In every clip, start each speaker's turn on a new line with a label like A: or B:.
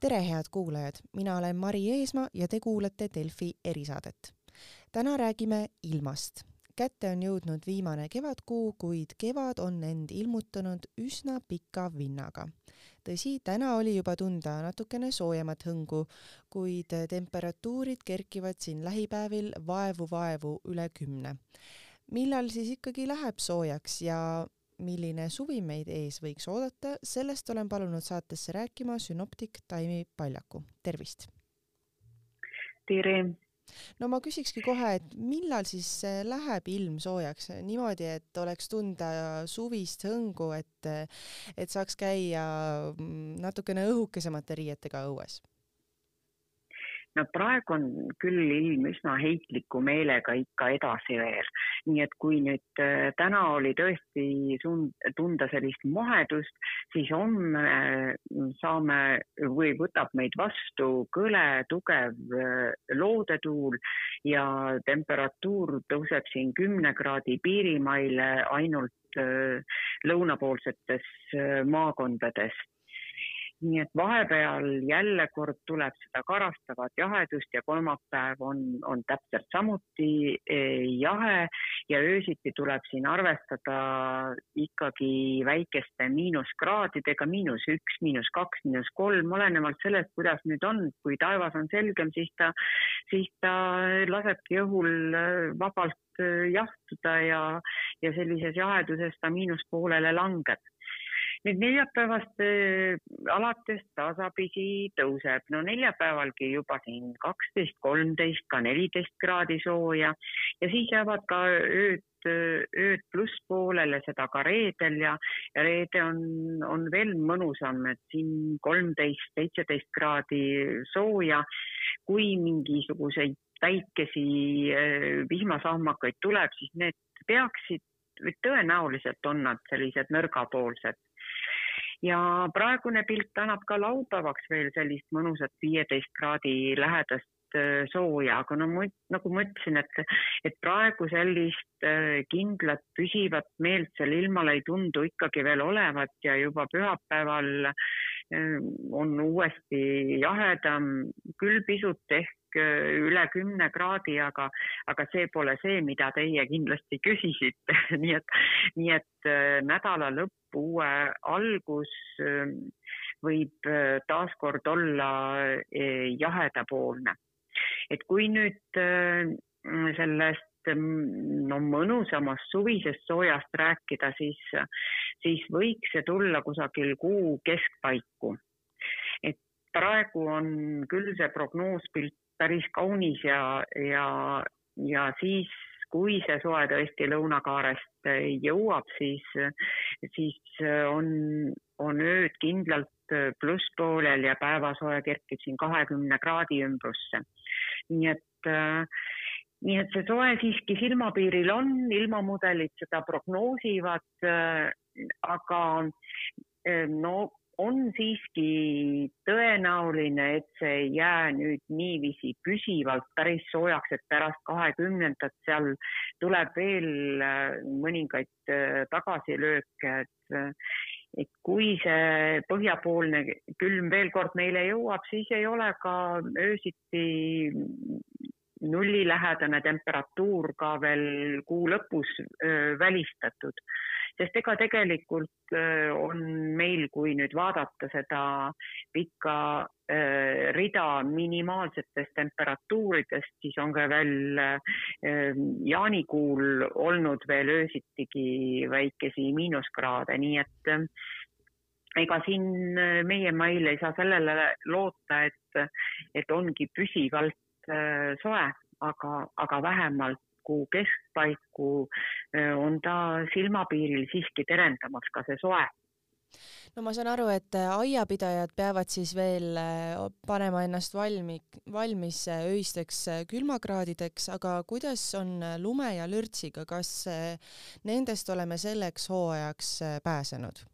A: tere, head kuulajad, mina olen Mari Eesmaa ja te kuulate Delfi erisaadet. täna räägime ilmast. kätte on jõudnud viimane kevadkuu, kuid kevad on end ilmutanud üsna pika vinnaga. tõsi, täna oli juba tunda natukene soojemat hõngu, kuid temperatuurid kerkivad siin lähipäevil vaevu-vaevu üle kümne. millal siis ikkagi läheb soojaks ja milline suvi meid ees võiks oodata, sellest olen palunud saatesse rääkima sünoptik Taimi Paljaku, tervist!
B: tere!
A: no ma küsikski kohe, et millal siis läheb ilm soojaks niimoodi, et oleks tunda suvist hõngu, et, et saaks käia mm, natukene õhukesemate riietega õues?
B: No praegu on küll ilm üsna heitliku meelega ikka edasi veel, nii et kui nüüd äh, täna oli tõesti tunda sellist mahedust, siis homme äh, saame või võtab meid vastu kõle tugev äh, loodetuul ja temperatuur tõuseb siin kümne kraadi piirimaile ainult lõunapoolsetes maakondades nii et vahepeal jälle kord tuleb seda karastavat jahedust ja kolmapäev on, on täpselt samuti eh, jahe. Ja öösiti tuleb siin arvestada ikkagi väikeste miinuskraadidega, miinus üks, miinus kaks, miinus kolm, olenevalt sellest, kuidas nüüd on, kui taevas on selgem, siis ta, siis ta lasebki õhul eh, vabalt eh, jahtuda ja, ja sellises jaheduses ta miinuspoolele langeb nüüd neljapäevast äh, alates tasapisi tõuseb, no neljapäevalgi juba siin kaksteist, kolmteist, ka neliteist kraadi sooja. Ja siis jäävad ka ööd ööd plusspoolele, seda ka reedel. Ja, ja reede on, on veel mõnusam, et siin kolmteist, seitseteist kraadi sooja. kui mingisuguseid väikesi äh, vihmasahmakaid tuleb, siis need peaksid tõenäoliselt on nad sellised nõrgapoolsed ja praegune pilt annab ka laupäevaks veel sellist mõnusat viieteist kraadi lähedast äh, sooja, aga no nagu ma ütlesin, et, et praegu sellist äh, kindlat püsivat meelt seal ilmal ei tundu ikkagi veel olevat ja juba pühapäeval äh, on uuesti jahedam, küll pisut ehk üle kümne kraadi, aga, aga see pole see, mida teie kindlasti küsisite nii et, nii et nädala lõpp uue algus ähm, võib äh, taaskord olla äh, jahedapoolne. et kui nüüd äh, sellest ähm, no mõnusamast suvisest soojast rääkida, siis, siis võiks see tulla kusagil kuu keskpaiku. et praegu on küll see prognoospilt päris kaunis ja, ja, ja siis kui see soe tõesti lõunakaarest jõuab, siis, siis on, on ööd kindlalt plusspoolel ja päevasoe kerkib siin kahekümne kraadi ümbrusse. nii et nii et see soe siiski silmapiiril on, ilmamudelid seda prognoosivad, aga no on siiski tõenäoline, et see ei jää nüüd niiviisi püsivalt päris soojaks, et pärast kahekümnendat seal tuleb veel äh, mõningaid äh, tagasilööke, et äh, et kui see põhjapoolne külm veel kord meile jõuab, siis ei ole ka öösiti nullilähedane temperatuur ka veel kuu lõpus öö, välistatud sest ega tegelikult äh, on meil, kui nüüd vaadata seda pikka äh, rida minimaalsetest temperatuuridest, siis on ka veel äh, jaanikuul olnud veel öösitigi väikesi miinuskraade, nii et ega siin meie mail ei saa sellele loota, et, et ongi püsivalt soe, aga, aga vähemalt kuu keskpaiku on ta silmapiiril siiski terendamas ka see soe
A: no ma saan aru, et aiapidajad peavad siis veel panema ennast valmi, valmis öisteks külmakraadideks, aga kuidas on lume ja lürtsiga, kas nendest oleme selleks hooajaks pääsenud?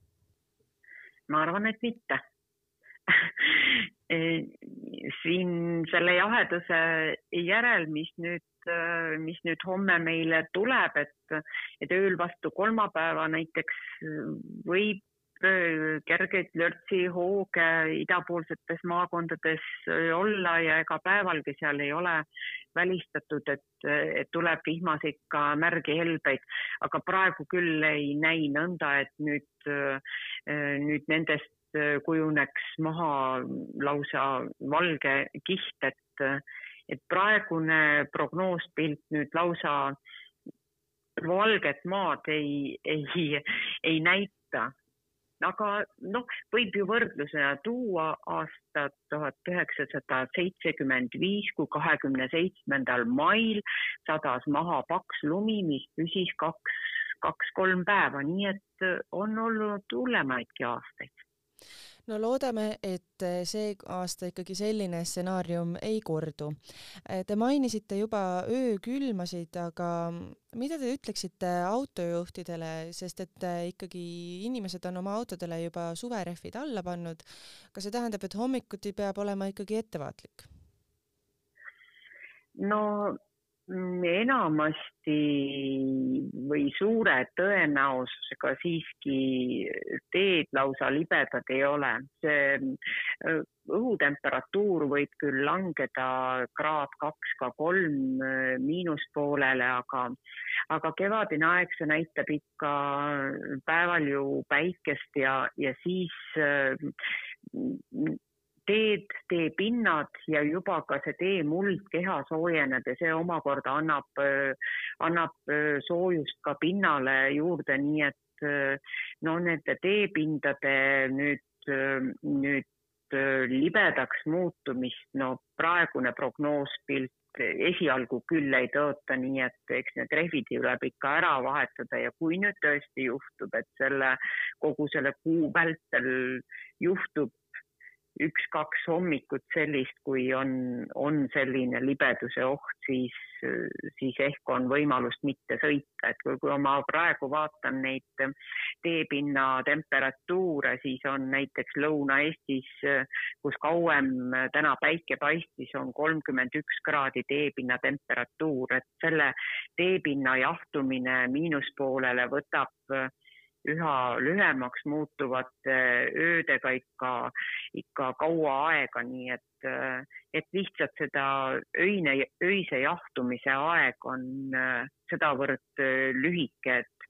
B: ma arvan, et mitte siin selle jaheduse järel, mis nüüd Äh, mis nüüd homme meile tuleb, et, et ööl vastu kolmapäeva näiteks võib kergeid lörtsihooge idapoolsetes maakondades olla ja ega päevalgi seal ei ole välistatud, et, et tuleb vihmas ikka märgi helbeid, aga praegu küll ei näi nõnda, et nüüd, nüüd nendest kujuneks maha lausa valge kiht, et, et praegune prognoospilt nüüd lausa valget maad ei, ei, ei näita. Aga noh, võib ju võrdlusena tuua aastat tuhat üheksasada seitsekümmend viis, kui kahekümne seitsmendal mail sadas maha paks lumi, mis püsis kaks, kaks-kolm päeva, nii et on olnud hullemaidki aastaid
A: no loodame, et eh, see aasta ikkagi selline stsenaarium ei kordu. Eh, te mainisite juba öökülmasid, aga mida te ütleksite autojuhtidele, sest et eh, ikkagi inimesed on oma autodele juba suverehvid alla pannud. kas see tähendab, et hommikuti peab olema ikkagi ettevaatlik?
B: no enamasti või suure tõenäosusega siiski teed lausa libedad ei ole. see äh, õhutemperatuur võib küll langeda kraad kaks, ka kolm äh, miinuspoolele, aga, aga kevadine aeg, see näitab ikka päeval ju päikest ja, ja siis äh, teed, teepinnad ja juba ka see teemuld keha soojeneb ja see omakorda annab, annab soojust ka pinnale juurde, nii et no nende teepindade nüüd, nüüd libedaks muutumist, no praegune prognoospilt esialgu küll ei tõota, nii et eks need rehvid tuleb ikka ära vahetada ja kui nüüd tõesti juhtub, et selle kogu selle kuu vältel juhtub üks-kaks hommikut sellist, kui on, on selline libeduse oht, siis, siis ehk on võimalust mitte sõita, et kui, kui ma praegu vaatan neid teepinna temperatuure, siis on näiteks Lõuna-Eestis, kus kauem täna päike paistis, on kolmkümmend üks kraadi teepinna temperatuur, et selle teepinna jahtumine miinuspoolele võtab üha lühemaks muutuvate öödega ikka, ikka kaua aega, nii et, et lihtsalt seda öine, öise jahtumise aeg on sedavõrd lühike, et,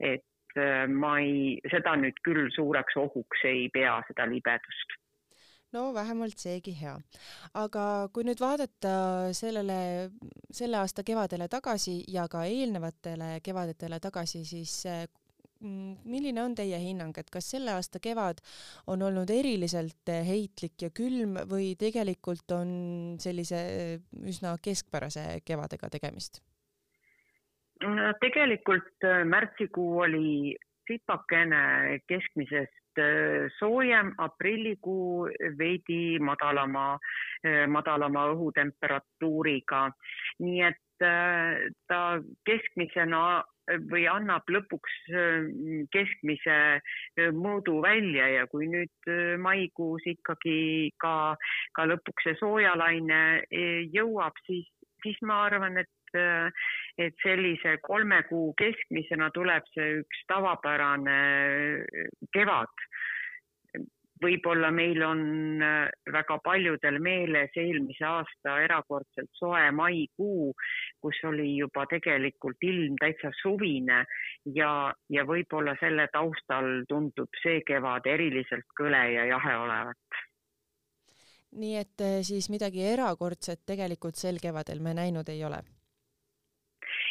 B: et ma ei, seda nüüd küll suureks ohuks ei pea, seda libedust
A: no vähemalt seegi hea. aga kui nüüd vaadata sellele, selle aasta kevadele tagasi ja ka eelnevatele kevadetele tagasi, siis milline on teie hinnang, et kas selle aasta kevad on olnud eriliselt eh, heitlik ja külm või tegelikult on sellise eh, üsna keskpärase kevadega tegemist?
B: tegelikult eh, märtsikuu oli tsipakene keskmisest soojem, aprillikuu veidi madalama, madalama õhutemperatuuriga. nii et ta keskmisena või annab lõpuks mm, keskmise mõõdu välja ja kui nüüd maikuus ikkagi ka, ka lõpuks see soojalaine jõuab, siis, siis ma arvan, et et sellise kolme kuu keskmisena tuleb see üks tavapärane kevad võib-olla meil on äh, väga paljudel meeles eelmise aasta erakordselt soe maikuu, kus oli juba tegelikult ilm täitsa suvine ja, ja võib-olla selle taustal tundub see kevad eriliselt kõle ja jahe olevat.
A: nii et äh, siis midagi erakordset tegelikult sel kevadel me näinud ei ole?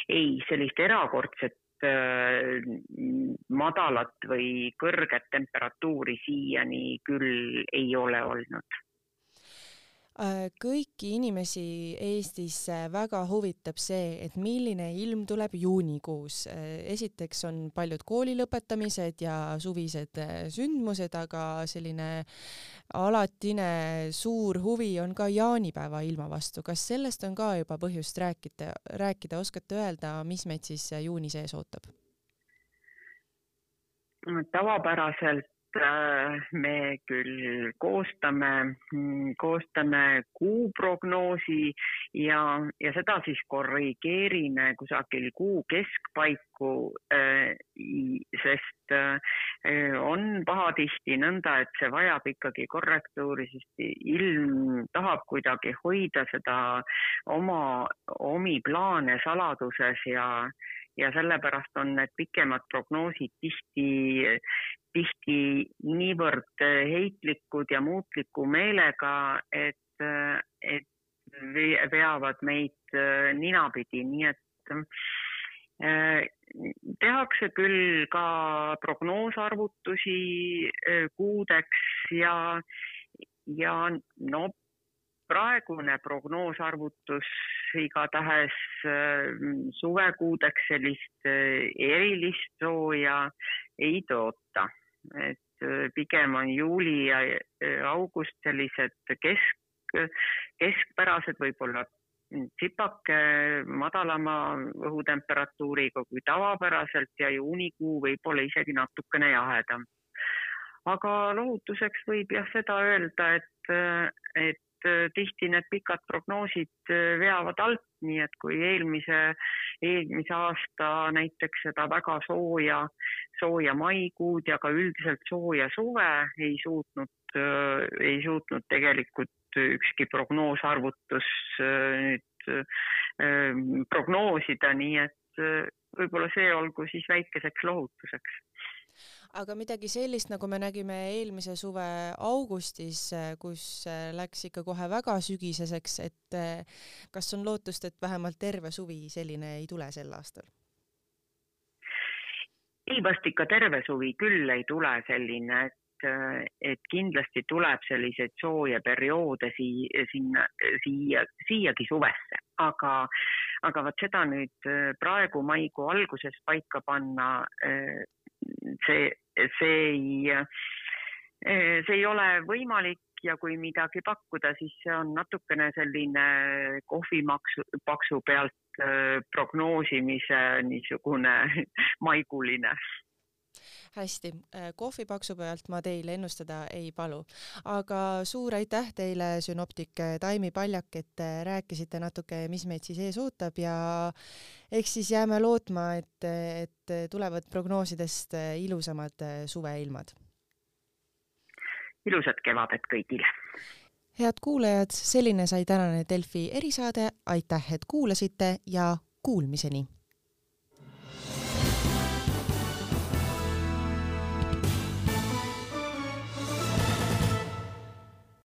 B: ei, sellist erakordset madalat või kõrget temperatuuri siiani küll ei ole olnud.
A: Äh, kõiki inimesi Eestis äh, väga huvitab see, et milline ilm tuleb juunikuus. Äh, esiteks on paljud kooli lõpetamised ja suvised sündmused, aga selline alatine suur huvi on ka jaanipäeva ilma vastu. kas sellest on ka juba põhjust rääkida, rääkida, oskate öelda, mis meid siis juuni sees ootab?
B: tavapäraselt äh, me küll koostame, mm, koostame kuuprognoosi ja, ja seda siis korrigeerime kusagil kuu keskpaiku, äh, sest äh, on pahatihti nõnda, et see vajab ikkagi korrektuuri, sest ilm tahab kuidagi hoida seda oma, omi plaane saladuses ja ja sellepärast on need pikemad prognoosid tihti, tihti niivõrd heitlikud ja muutliku meelega, et, et veavad meid ninapidi, nii et äh, tehakse küll ka prognoosarvutusi äh, kuudeks ja, ja no praegune prognoosarvutus igatahes äh, suvekuudeks sellist äh, erilist sooja ei toota, et äh, pigem on juuli ja august sellised kesk, keskpärased, võib-olla tsipake madalama õhutemperatuuriga kui tavapäraselt ja juunikuu võib-olla isegi natukene jahedam. aga lohutuseks võib jah seda öelda, et, et tihti need pikad prognoosid äh, veavad alt, nii et kui eelmise, eelmise aasta näiteks seda väga sooja, sooja maikuud ja ka üldiselt sooja suve ei suutnud, äh, ei suutnud tegelikult ükski prognoosarvutus nüüd prognoosida, nii et võib-olla see olgu siis väikeseks lohutuseks
A: aga midagi sellist, nagu me nägime eelmise suve augustis, kus äh, läks ikka kohe väga sügiseseks, et äh, kas on lootust, et vähemalt terve suvi selline ei tule sel aastal?
B: ei, vast ikka terve suvi küll ei tule selline, et äh, et kindlasti tuleb selliseid sooje perioode sii-, sinna, siia, siiagi suvesse, aga, aga vot seda nüüd praegu maikuu alguses paika panna, see, see ei, see ei ole võimalik ja kui midagi pakkuda, siis see on natukene selline kohvimaksu, paksu pealt äh, prognoosimise niisugune maiguline
A: hästi, äh, kohvipaksu pealt ma teile ennustada ei palu, aga suur aitäh teile, sünoptik Taimi Paljak, et rääkisite natuke, mis meid siis ees ootab ja eks siis jääme lootma, et, et tulevad prognoosidest ilusamad suveilmad.
B: ilusat kevadet kõigile!
A: head kuulajad, selline sai tänane Delfi erisaade, aitäh, et kuulasite ja kuulmiseni!